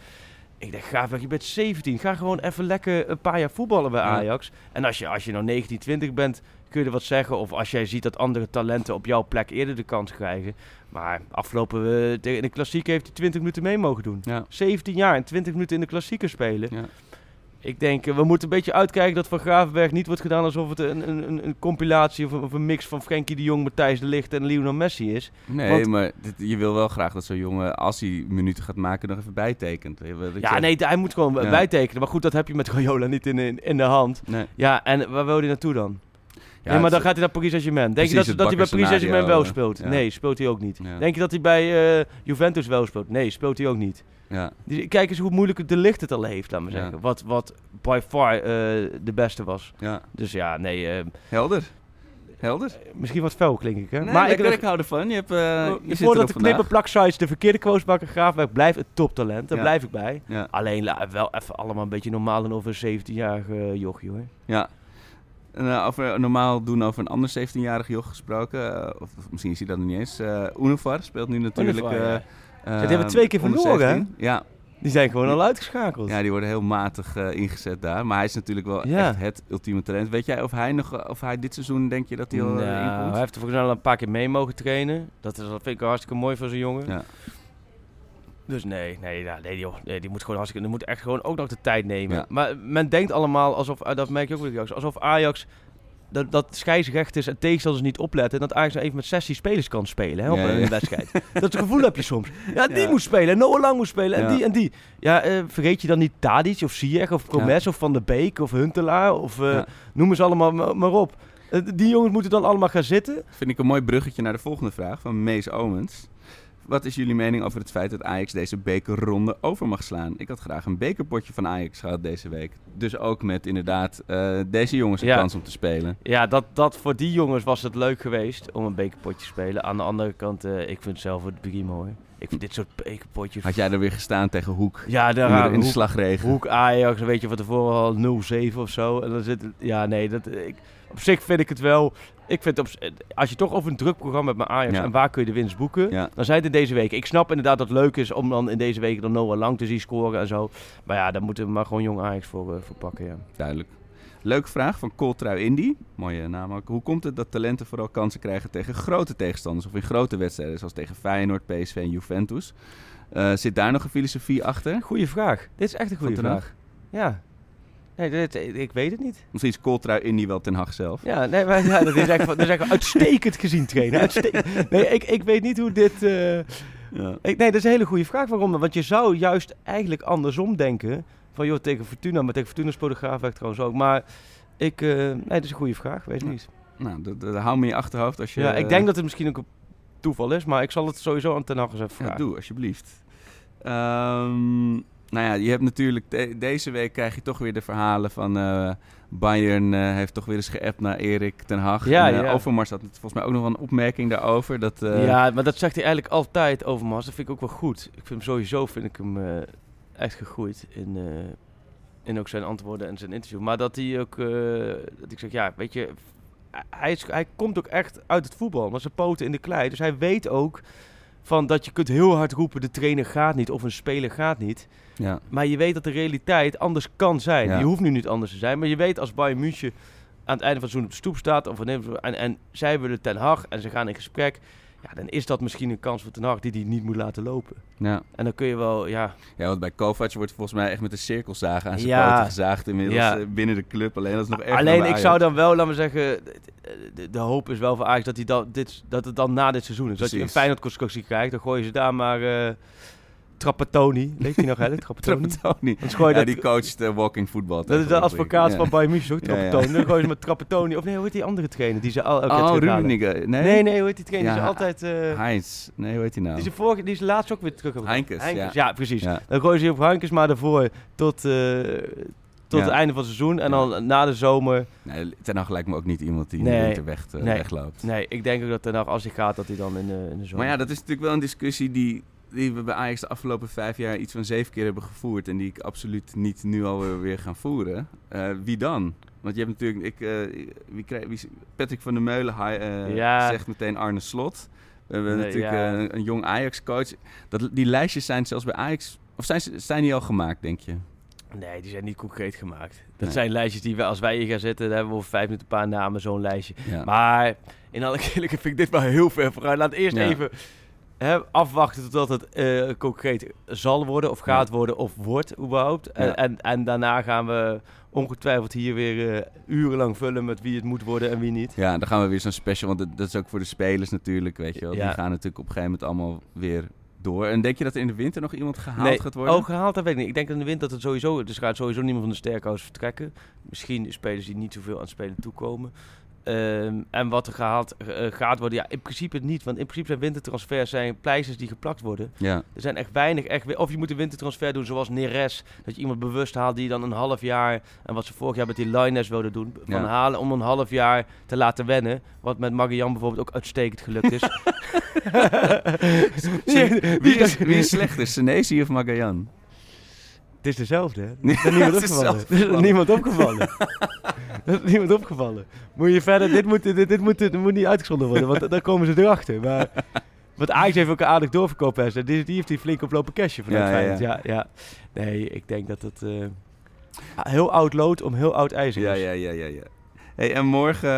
Ik dacht, ga weg, je bent 17. Ga gewoon even lekker een paar jaar voetballen bij Ja. Ajax. En als je, als je nou 19, 20 bent, kun je er wat zeggen. Of als jij ziet dat andere talenten op jouw plek eerder de kans krijgen. Maar afgelopen eh, tegen de klassieker heeft hij 20 minuten mee mogen doen. Ja. 17 jaar en 20 minuten in de klassieker spelen. Ja. Ik denk, eh, we moeten een beetje uitkijken dat Van Gravenberg niet wordt gedaan alsof het een, een, een, compilatie of een, of een mix van Frenkie de Jong, Matthijs de Ligt en Lionel Messi is. Nee, Want- maar dit- je wil wel graag dat zo'n jongen, als hij minuten gaat maken, nog even bijtekent. Ja, je- nee, hij moet gewoon Ja. bijtekenen. Maar goed, dat heb je met Rayola niet in, in, in de hand. Nee. Ja, en waar wil hij naartoe dan? Ja, nee, maar dan het- gaat hij naar Paris Saint-Germain. Denk je dat, het dat hij bij Paris Saint-Germain wel speelt? ja. Nee, speelt hij ook niet. Ja. Denk je dat hij bij eh, Juventus wel speelt? Nee, speelt hij ook niet. Ja. Dus kijk eens hoe moeilijk de licht het al heeft, laat maar Ja. zeggen. Wat, wat by far eh, de beste was. ja. Dus ja, nee, eh, Helder. Helder. misschien wat fel klink ik, hè? Nee, maar ik, ik hou ervan. Je hebt, eh je voordat de vandaag. knipperplaksites de verkeerde quotes Graafwerk blijft het toptalent. Daar Ja. blijf ik bij. Ja. Alleen wel even allemaal een beetje normaal doen over een 17-jarige jochie, hoor. Ja. Eh, over normaal doen over een ander 17-jarig joch gesproken. eh, of, of misschien is hij dat nog niet eens. eh Univar speelt nu natuurlijk. Univar, eh, ja. eh, die hebben twee keer verloren, hè? 17. Ja. Die zijn gewoon al uitgeschakeld. ja, die worden heel matig ingezet daar. Maar hij is natuurlijk wel Ja. echt het ultieme talent. Weet jij of hij, nog, of hij dit seizoen, denk je dat hij al Nou, hij heeft er volgens mij al een paar keer mee mogen trainen. Dat, is, dat vind ik hartstikke mooi voor zo'n jongen. Ja. Dus nee, nee, ja, nee, joh, nee, die moet gewoon hartstikke, die moet echt gewoon ook nog de tijd nemen. Ja. Maar men denkt allemaal alsof, eh, dat merk je ook bij Ajax, alsof Ajax dat, dat scheidsrecht is en tegenstanders niet opletten. En dat Ajax nou even met 16 spelers kan spelen hè, op Ja, een ja. wedstrijd. dat gevoel heb je soms. Ja, die Ja. moet spelen en Noah Lang moet spelen en Ja. die en die. Ja, eh, vergeet je dan niet Tadic of Ziyech of Promes of Van der Beek of Huntelaar of eh, Ja. noem ze allemaal maar, maar op. Die jongens moeten dan allemaal gaan zitten. Vind ik een mooi bruggetje naar de volgende vraag van Mees Omens. Wat is jullie mening over het feit dat Ajax deze bekerronde over mag slaan? Ik had graag een bekerpotje van Ajax gehad deze week. Dus ook met inderdaad eh, deze jongens een Ja. kans om te spelen. Ja, dat, dat voor die jongens was het leuk geweest om een bekerpotje te spelen. Aan de andere kant, eh, ik vind zelf het prima hoor. Ik vind dit soort bekerpotjes... Had jij er weer gestaan tegen Hoek? ja, daar in in de slagregen. Hoek Ajax, weet je, van tevoren al 0-7 of zo. En dan zit het- Ja, nee, dat, ik, op zich vind ik het wel... Ik vind op, als je toch over een druk programma hebt met Ajax Ja. en waar kun je de winst boeken, Ja. dan zijn het in deze week. Ik snap inderdaad dat het leuk is om dan in deze week dan Noah Lang te zien scoren en zo. Maar ja, daar moeten we maar gewoon jong Ajax voor, eh, voor pakken, ja. Duidelijk. Leuke vraag van Coltrui Indy. Mooie naam ook. Hoe komt het dat talenten vooral kansen krijgen tegen grote tegenstanders of in grote wedstrijden, zoals tegen Feyenoord, PSV en Juventus? Eh, zit daar nog een filosofie achter? Goeie vraag. Dit is echt een goede vraag. Ja. Nee, dit, ik weet het niet. Misschien is Coltrui Indy wel Ten Hag zelf. Ja, nee, maar ja, dat is echt, dat is uitstekend gezien trainen. Uitstekend. Nee, ik, ik weet niet hoe dit... eh, Ja. ik, nee, dat is een hele goede vraag. Waarom? Want je zou juist eigenlijk andersom denken. Van joh, tegen Fortuna, maar tegen Fortuna speelde Graafweg trouwens ook. Maar ik... eh, nee, dat is een goede vraag. Weet Ja. niet. Nou, dat, dat hou me in je achterhoofd als je... Ja, ik denk dat het misschien ook toeval is. Maar ik zal het sowieso aan Ten Hag eens even Ja, vragen. doe, alsjeblieft. Ehm, nou ja, je hebt natuurlijk... de- deze week krijg je toch weer de verhalen van... eh, Bayern eh, heeft toch weer eens geappt naar Erik ten Hag. Ja, en, ja. Overmars had volgens mij ook nog wel een opmerking daarover. Dat, ja, maar dat zegt hij eigenlijk altijd over Mars. Dat vind ik ook wel goed. Ik vind hem sowieso vind ik hem echt gegroeid in, in ook zijn antwoorden en zijn interview. Maar dat hij ook, dat ik zeg, ja, weet je, hij, is, hij komt ook echt uit het voetbal, met zijn poten in de klei. Dus hij weet ook van dat je kunt heel hard roepen, de trainer gaat niet of een speler gaat niet. ja. Maar je weet dat de realiteit anders kan zijn. Ja. Je hoeft nu niet anders te zijn. Maar je weet als Bayern München aan het einde van het seizoen op de stoep staat. Of en, en zij willen Ten Hag en ze gaan in gesprek. Ja, dan is dat misschien een kans voor Ten Hag die hij niet moet laten lopen. Ja. En dan kun je wel, ja... ja, want bij Kovac wordt volgens mij echt met een cirkelzaag aan zijn Ja. poten gezaagd inmiddels Ja. eh, binnen de club. Alleen dat is nog erger Alleen ik zou dan wel, laten we zeggen... De, de, de hoop is wel voor Ajax dat, hij dan, dit, dat het dan na dit seizoen is. Dat je een Precies. Feyenoord constructie krijgt. Dan gooien ze daar maar... eh, Trapattoni. Weet je nog, hè? Trapattoni. Trapattoni. Ja, dat- die coacht uh, walking voetbal. Dat is de advocaat van. Bayern München, ja. Trapattoni. Dan gooi je met Trapattoni. Of nee, hoe heet die andere trainer? Die ze al Oh? Rummenigge. Nee? Nee, nee, hoe heet die trainer? Die ze altijd... eh, Heinz. Nee, hoe heet hij nou? die, ze vorige, die is laatst ook weer terug. Heinkes, Heinkes, ja. ja. precies. Dan gooien ze op Heinkes maar ervoor tot, eh, tot Ja. het einde van het seizoen. En dan na de zomer... Nee, Ten Hag lijkt me ook niet iemand die in Nee. de winter weg, eh, Nee. wegloopt. Nee, ik denk ook dat nog, als hij gaat, dat hij dan in de, in de zomer... Maar ja, dat is natuurlijk wel een discussie die, die we bij Ajax de afgelopen vijf jaar iets van zeven keer hebben gevoerd. En die ik absoluut niet nu alweer weer gaan voeren. Eh, wie dan? Want je hebt natuurlijk, ik, eh, wie wie, Patrick van der Meulen eh, Ja. zegt meteen Arne Slot. We hebben Nee, natuurlijk ja. een jong Ajax-coach. Die lijstjes zijn zelfs bij Ajax, of zijn, zijn die al gemaakt, denk je? Nee, die zijn niet concreet gemaakt. Dat Nee. zijn lijstjes die we, als wij hier gaan zitten, dan hebben we over vijf minuten een paar namen, zo'n lijstje. Ja. Maar in alle eerlijkheid vind ik dit wel heel ver vooruit. Laat eerst even afwachten totdat het eh, concreet zal worden, of gaat worden, of wordt überhaupt. En, Ja. en, en daarna gaan we ongetwijfeld hier weer eh, urenlang vullen met wie het moet worden en wie niet. Ja, dan gaan we weer zo'n special, want dat, dat is ook voor de spelers natuurlijk, weet je wel. Ja. Die gaan natuurlijk op een gegeven moment allemaal weer door. En denk je dat er in de winter nog iemand gehaald nee, gaat worden? Oh, gehaald, dat weet ik niet. Ik denk dat in de winter dat het sowieso... Dus gaat sowieso niemand van de sterkhouse vertrekken. Misschien de spelers die niet zoveel aan het spelen toekomen. Ehm, en wat er gehaald eh, gaat worden, ja, in principe niet. Want in principe zijn wintertransfers zijn pleisters die geplakt worden. Ja. Er zijn echt weinig echt. Of je moet een wintertransfer doen zoals Neres. Dat je iemand bewust haalt die dan een half jaar. En wat ze vorig jaar met die Lines wilden doen. Van Ja. halen om een half jaar te laten wennen. Wat met Marian bijvoorbeeld ook uitstekend gelukt is. Wie is, wie is slechter, Senesi of Magajan? Het is dezelfde, hè? Nee, niemand het opgevallen. Het opgevallen. niemand opgevallen. Dat is niemand opgevallen. Moet je verder, dit moet, dit, dit moet, dit moet niet uitgezonden worden, want dan komen ze erachter. Maar, want Ajax heeft ook een aardig doorverkoop, hè. Die, die heeft die flink oplopen cashen vanuit Ja, ja. Ja, ja. Nee, ik denk dat het eh, heel oud lood om heel oud ijzer Ja, is. ja, ja, ja. ja. Hey, en morgen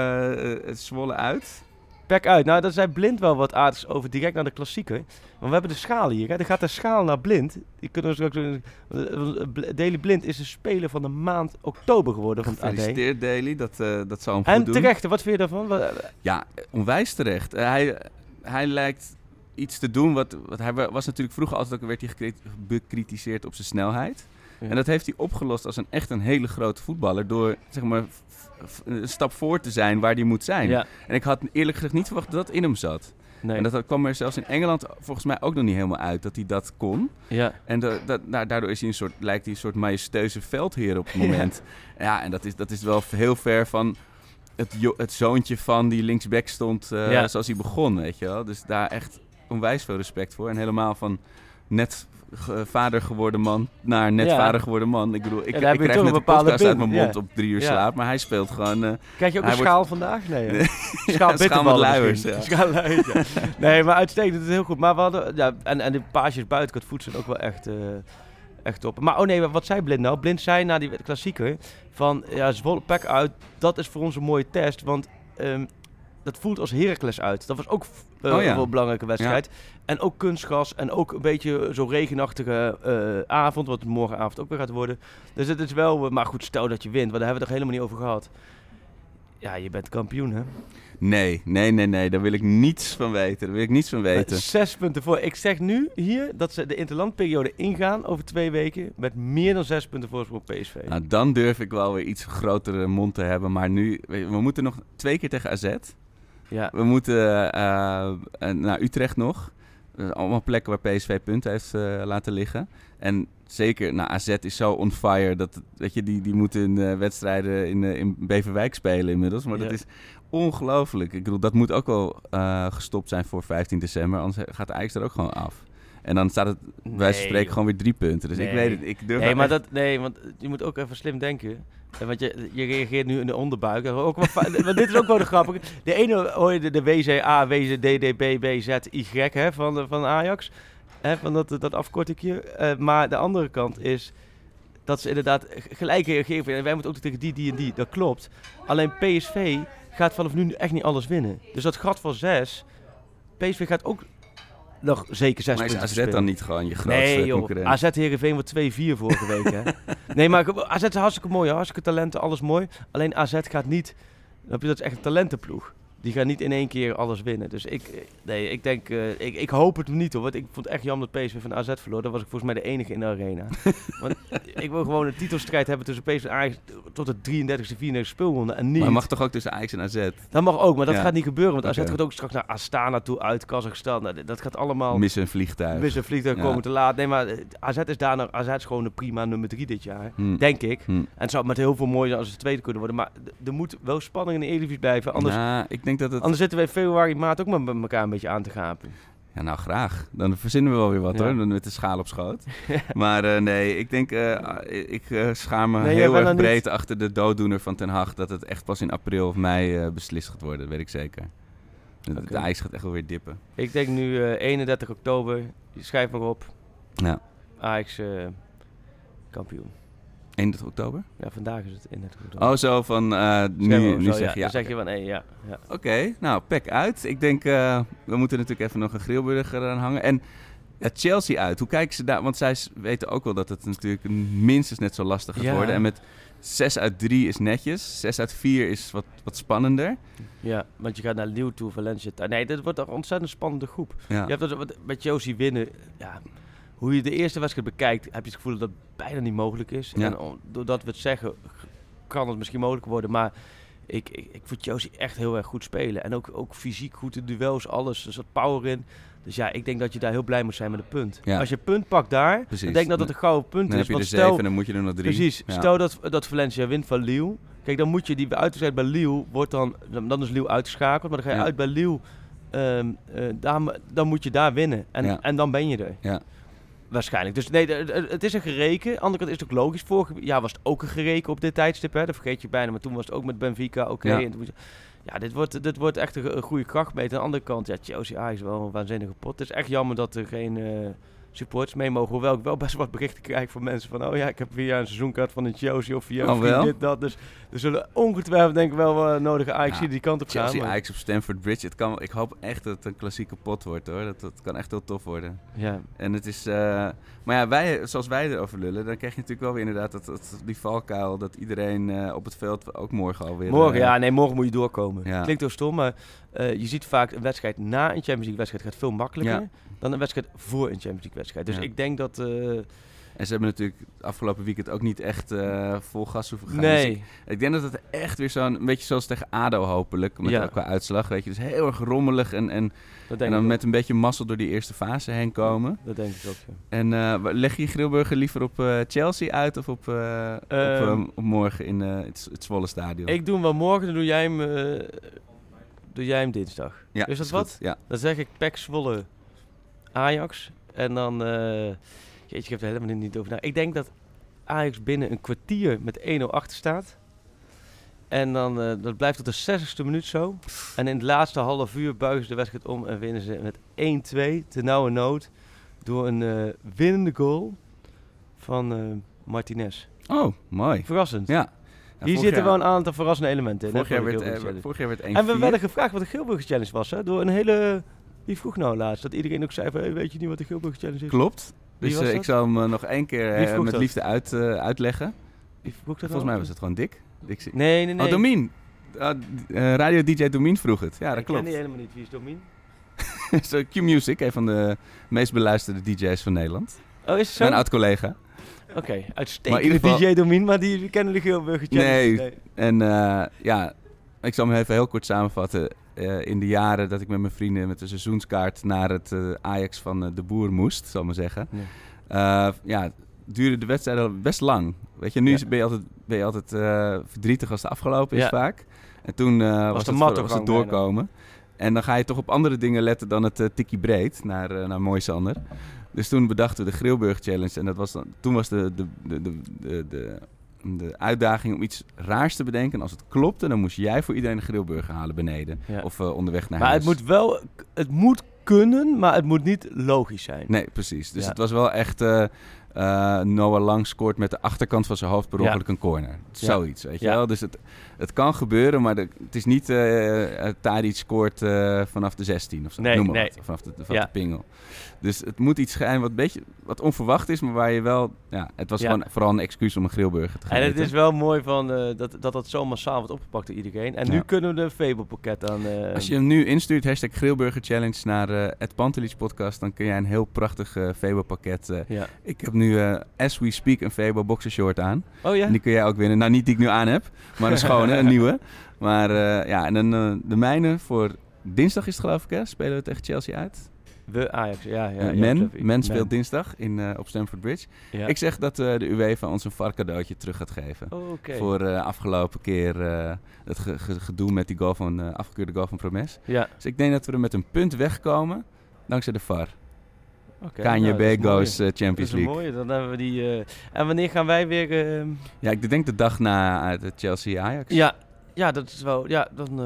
eh, het Zwolle uit. Pek uit. Nou, daar zei Blind wel wat aardigs over direct naar de klassieker. Want we hebben de schaal hier. Hè. Er gaat de schaal naar Blind. Die kunnen we straks... uh, Daily Blind is de speler van de maand oktober geworden van het AD. Gefeliciteerd, Daly. Dat, eh, dat zal hem En goed doen. terecht, wat vind je daarvan? Ja, onwijs terecht. Eh, hij, hij lijkt iets te doen wat, wat hij wa- was natuurlijk vroeger altijd ook werd hij bekritiseerd op zijn snelheid. Ja. En dat heeft hij opgelost als een echt een hele grote voetballer door zeg maar een stap voor te zijn waar hij moet zijn. Ja, En ik had eerlijk gezegd niet verwacht dat dat in hem zat. nee. En dat, dat kwam er zelfs in Engeland volgens mij ook nog niet helemaal uit dat hij dat kon. ja. En da- da- nou, daardoor is hij een soort, lijkt hij een soort majestueuze veldheer op het moment. ja. en dat is, dat is wel heel ver van het, het zoontje van die linksback stond eh, Ja. zoals hij begon, weet je wel. Dus daar echt onwijs veel respect voor. En helemaal van net ge- vader geworden man naar net Ja. vader geworden man. Ik bedoel, ik, ik krijg net een bepaalde podcast uit mijn mond ja. op drie uur slaap. Maar hij speelt gewoon... eh, Krijg je ook wordt- schaal vandaag? Nee, Schaal schaal met luiers. Schaal luiers. Nee, maar uitstekend. Het is heel goed. Maar we hadden... Ja, en, en de paasjes buiten het voet zijn ook wel echt... eh, echt top. Maar oh nee, wat zei Blind nou? Blind zei na die klassieker van... Ja, Zwolle pack uit. Dat is voor ons een mooie test. Want ehm, dat voelt als Heracles uit. Dat was ook eh, Oh ja. wel een belangrijke wedstrijd. En ook kunstgas. En ook een beetje zo'n regenachtige eh, avond. Wat morgenavond ook weer gaat worden. Dus het is wel... eh, maar goed, stel dat je wint. Want daar hebben we het er helemaal niet over gehad. Ja, je bent kampioen, hè? nee, nee, nee, nee. Daar wil ik niets van weten. Daar wil ik niets van weten. Zes punten voor. Ik zeg nu hier dat ze de interlandperiode ingaan over twee weken met meer dan zes punten voorsprong op PSV. Nou, dan durf ik wel weer iets grotere mond te hebben. Maar nu, we moeten nog twee keer tegen AZ. ja. We moeten eh, eh, naar Utrecht nog. Allemaal plekken waar PSV punten heeft eh, laten liggen. En zeker, nou, AZ is zo on fire. Dat, weet je, die, die moeten in, eh, wedstrijden in, eh, in Beverwijk spelen inmiddels. Maar dat is ongelooflijk. Ik bedoel, dat moet ook wel gestopt zijn voor 15 december. Anders gaat de Ajax er ook gewoon af. En dan staat het Nee, spreken joh. gewoon weer drie punten. Dus ik weet het, ik durf Nee, wel maar echt- dat, nee, want je moet ook even slim denken. Want je, je reageert nu in de onderbuik. Ook want dit is ook wel de grappig. De ene hoor je de, de WCA, WZDDBBZY hè, van, de- van Ajax. Hè, van dat, dat afkortingje. Eh, maar de andere kant is dat ze inderdaad gelijk reageren. En wij moeten ook tegen die, die en die. Dat klopt. Alleen PSV gaat vanaf nu echt niet alles winnen. Dus dat gat van zes. PSV gaat ook nog zeker zes Maar is punten AZ dan niet gewoon je grootste Nee joh, concurrent? AZ Heerenveen wordt 2-4 vorige week hè. Nee, maar AZ is hartstikke mooi, hartstikke talenten, alles mooi. Alleen AZ gaat niet, dan heb je dat is echt een talentenploeg. Die gaan niet in één keer alles winnen. Dus ik, eh, nee, ik denk, eh, ik, ik hoop het niet hoor. Want ik vond het echt jammer dat PSV van AZ verloor. Dan was ik volgens mij de enige in de arena. want ik wil gewoon een titelstrijd hebben tussen PSV en Ajax tot de 33e, 34e speelronde. En niet. Maar mag toch ook tussen Ajax en AZ? Dat mag ook, maar dat Ja. gaat niet gebeuren. Want AZ gaat ook straks naar Astana toe uit Kazachstan. Nou, Dat gaat allemaal... Missen een vliegtuig. Missen vliegtuig Ja. komen te laat. Nee, maar eh, AZ is daar nog, AZ is gewoon een prima nummer 3 dit jaar. Hm. Denk ik. Hm. En het zou met heel veel mooier zijn als ze tweede kunnen worden. Maar er moet wel spanning in de Eredivisie blijven. Anders, Nou, ik denk dat het... anders zitten we in februari, maart ook met met elkaar een beetje aan te gapen. Ja, nou graag. Dan verzinnen we wel weer wat Ja. hoor, dan met de schaal op schoot. maar eh, nee, ik denk, eh, ik eh, schaam me Nee, heel erg niet- breed achter de dooddoener van Ten Hag. Dat het echt pas in april of mei eh, beslist gaat worden, dat weet ik zeker. De, ijs gaat echt wel weer dippen. Ik denk nu eh, 31 oktober. Schrijf maar op. Ja. Ajax kampioen. 31 oktober? Ja, vandaag is het 31 oktober. Oh, zo van eh, nu, nu zo, zeg ja. je ja. Dan zeg je van, nee, ja. ja. Oké, nou, pek uit. Ik denk, eh, we moeten natuurlijk even nog een grillburger aan hangen. En ja, Chelsea uit, hoe kijken ze daar? Want zij weten ook wel dat het natuurlijk minstens net zo lastig gaat Ja. worden. En met 6 uit 3 is netjes, 6 uit 4 is wat, wat spannender. Ja, want je gaat naar Lille toe, Valencia. Nee, dit wordt een ontzettend spannende groep. Ja. Je hebt dat, met Chelsea winnen. Ja, hoe je de eerste wedstrijd bekijkt, heb je het gevoel dat het bijna niet mogelijk is. Ja. En doordat we het zeggen, kan het misschien mogelijk worden. Maar ik, ik, ik vond Chelsea echt heel erg goed spelen. En ook, ook fysiek goed in duels, alles. Er zat power in. Dus ja, ik denk dat je daar heel blij moet zijn met een punt. Ja. Als je punt pakt daar, Precies. ik denk dat het een gouden punt Dan is. heb je er want 7 stel, en dan moet je er nog 3. Precies. Ja. Stel dat, dat Valencia wint van Lille. Kijk, dan moet je die uitwedstrijd bij Lille, wordt dan, dan dan is Lille uitgeschakeld. Maar dan ga je uit bij Lille, ehm, eh, daar, dan moet je daar winnen. En, en dan ben je er. Ja. Waarschijnlijk. Dus nee, het is een gereken. Andere kant is het ook logisch. Vorig jaar was het ook een gereken op dit tijdstip. Hè. Dat vergeet je bijna. Maar toen was het ook met Benfica oké. Ja. Ja, dit wordt, dit wordt echt een, een goede krachtmeter. Aan de andere kant, ja, Chelsea Ajax wel een waanzinnige pot. Het is echt jammer dat er geen eh, supporters mee mogen. Hoewel ik wel best wat berichten krijg van mensen van... Oh ja, ik heb via een seizoenkaart van een Chelsea of via Oh, dit, dat. Dus er zullen ongetwijfeld denk ik wel eh, nodige Ajax Ja, die kant op gaan. Chelsea Ajax op Stamford Bridge. Het kan, ik hoop echt dat het een klassieke pot wordt hoor. Dat, dat kan echt heel tof worden. Ja, En het is... eh, maar ja, wij, zoals wij erover lullen, dan krijg je natuurlijk wel weer inderdaad dat, dat, die valkuil... dat iedereen eh, op het veld ook morgen alweer... morgen, ja, nee, morgen moet je doorkomen. Ja. Klinkt heel stom, maar je ziet vaak een wedstrijd na een Champions League wedstrijd gaat veel makkelijker Ja. Dan een wedstrijd voor een Champions League wedstrijd. Dus Ja. ik denk dat... eh, En ze hebben natuurlijk het afgelopen weekend ook niet echt eh, vol gas hoeven gaan. Dus nee, ik, ik denk dat het echt weer zo'n... Een beetje zoals tegen ADO hopelijk, met, Ja. qua uitslag. Weet je, dus heel erg rommelig en, en, en dan met een beetje mazzel door die eerste fase heen komen. Dat denk ik ook, ja. En eh, leg je Grilburger liever op eh, Chelsea uit of op, eh, op, Ehm, op morgen in eh, het, het Zwolle Stadion? Ik doe hem wel morgen, dan doe jij hem, eh, doe jij hem dinsdag. ja, is dat wat? Ja. Dan zeg ik Pek Zwolle Ajax. En dan, eh jeetje, ik heb er helemaal niet over na. Ik denk dat Ajax binnen een kwartier met 1-0 achter staat. En dan, eh, dat blijft tot de 60ste minuut zo. En in het laatste half uur buigen ze de wedstrijd om en winnen ze met 1-2 te nauwe nood. Door een eh, winnende goal van Martinez. Oh, mooi. Verrassend. Ja. Ja, Hier zitten jaar- wel een aantal verrassende elementen in. Vorig jaar, werd, vorig jaar werd 1 En we werden gevraagd wat de Gilburger Challenge was, hè? Door een hele... Wie vroeg nou laatst? Dat iedereen ook zei van, hey, weet je niet wat de Gilburger Challenge is? Klopt. Wie Dus eh, ik zal hem eh, nog één keer eh, met dat? liefde uit, uitleggen. Wie vroeg dat Volgens mij was het gewoon Dick. Dick Nee, nee, nee. Oh, Domien. Ah, Radio DJ Domien vroeg het. Ja, dat ik ken klopt. die helemaal niet. Wie is Domien? Zo, Q-Music, een van de meest beluisterde DJ's van Nederland. Oh, is het zo? Mijn oud-collega. Oké, uitstekende Maar geval- DJ Domien, maar die, kennen de Gilburger Challenge. Nee. En ja, ik zal hem even heel kort samenvatten. Eh, in de jaren dat ik met mijn vrienden met een seizoenskaart naar het eh, Ajax van eh, de Boer moest, zal ik maar zeggen. Ja. Ja, duurde de wedstrijd al best lang. Weet je, nu Ja. ben je altijd, ben je altijd verdrietig als het afgelopen is Ja. vaak. En toen was, de het, mat was het bijna. doorkomen. En dan ga je toch op andere dingen letten dan het tikkie breed naar, naar Moisander. Dus toen bedachten we de Grillburg Challenge. En dat was dan, toen was de, de, de, de, de, de, uitdaging om iets raars te bedenken. En als het klopte, dan moest jij voor iedereen een grillburger halen beneden. Ja. Of eh, onderweg naar Maar huis. het moet wel... Het moet kunnen, maar het moet niet logisch zijn. Nee, precies. Dus Ja. het was wel echt... eh, eh, Noah Lang scoort met de achterkant van zijn hoofd per Ja. ongeluk een corner. Zoiets, weet je Ja. wel. Dus het, het kan gebeuren, maar de- het is niet uh, Tadic scoort vanaf de 16 of zo. Nee, Noem maar nee. wat, vanaf de, vanaf de pingel. Dus het moet iets zijn wat, beetje, wat onverwacht is, maar waar je wel... Ja, het was gewoon vooral een excuus om een grillburger te gaan En het eten. is wel mooi van, dat, dat dat zo massaal wordt opgepakt door iedereen. En nu kunnen we de Fable-pakket aan... Als je hem nu instuurt, hashtag grillburger challenge naar het Pantelich podcast, dan kun jij een heel prachtig Febo pakket. ja. ik heb nu, eh, as we speak, een Febo boxershort aan. Oh ja? En die kun jij ook winnen. Nou, niet die ik nu aan heb, maar een schone, een nieuwe. Maar eh, ja, en dan eh, de mijne voor dinsdag is het geloof ik, hè? Spelen we tegen Chelsea uit. We Ajax, ja. ja, men, men speelt dinsdag in, op Stamford Bridge. Ja. Ik zeg dat eh, de UEFA ons een varcadeautje terug gaat geven. Oh. Voor eh, afgelopen keer het ge- ge- gedoe met die goal van, afgekeurde goal van Promes. Ja, Dus ik denk dat we er met een punt wegkomen dankzij de VAR. Nou, KNJB is mooi. goes eh, Dat Champions is een League. mooie. Dan hebben we die... eh, En wanneer gaan wij weer... eh, Ja, ik denk de dag na uit het Chelsea-Ajax. Ja, ja, dat is wel... Ja, dan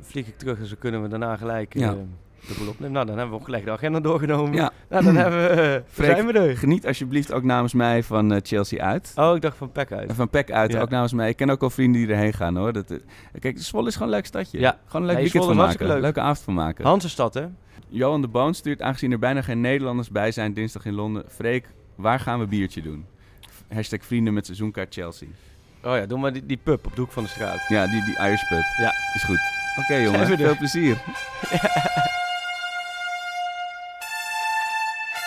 vlieg ik terug en zo kunnen we daarna gelijk... Ja. Dubbel opnemen. Nou, dan hebben we ook gelijk de agenda doorgenomen. Ja. Nou, dan hebben we... Freek. zijn we er. Geniet alsjeblieft ook namens mij van eh, Chelsea uit. Oh, ik dacht van Pek uit. Van PEC uit, Ja. ook namens mij. Ik ken ook al vrienden die erheen gaan hoor. Dat, eh, kijk, Zwolle is gewoon een leuk stadje. Ja. Gewoon een leuk weekend Zwolle van maken. leuk. Leuke avond van maken. Hansenstad, hè? Johan de Boon stuurt, aangezien er bijna geen Nederlanders bij zijn dinsdag in Londen. Freek, waar gaan we biertje doen? Hashtag vrienden met seizoenkaart Chelsea. Oh ja, doe maar die, die pub op de hoek van de straat. Ja, die, die Irish pub. Ja. Is goed. Oké jongen, Zijn we er? veel plezier.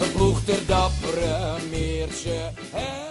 De ploeg dappere Meertje. Hey.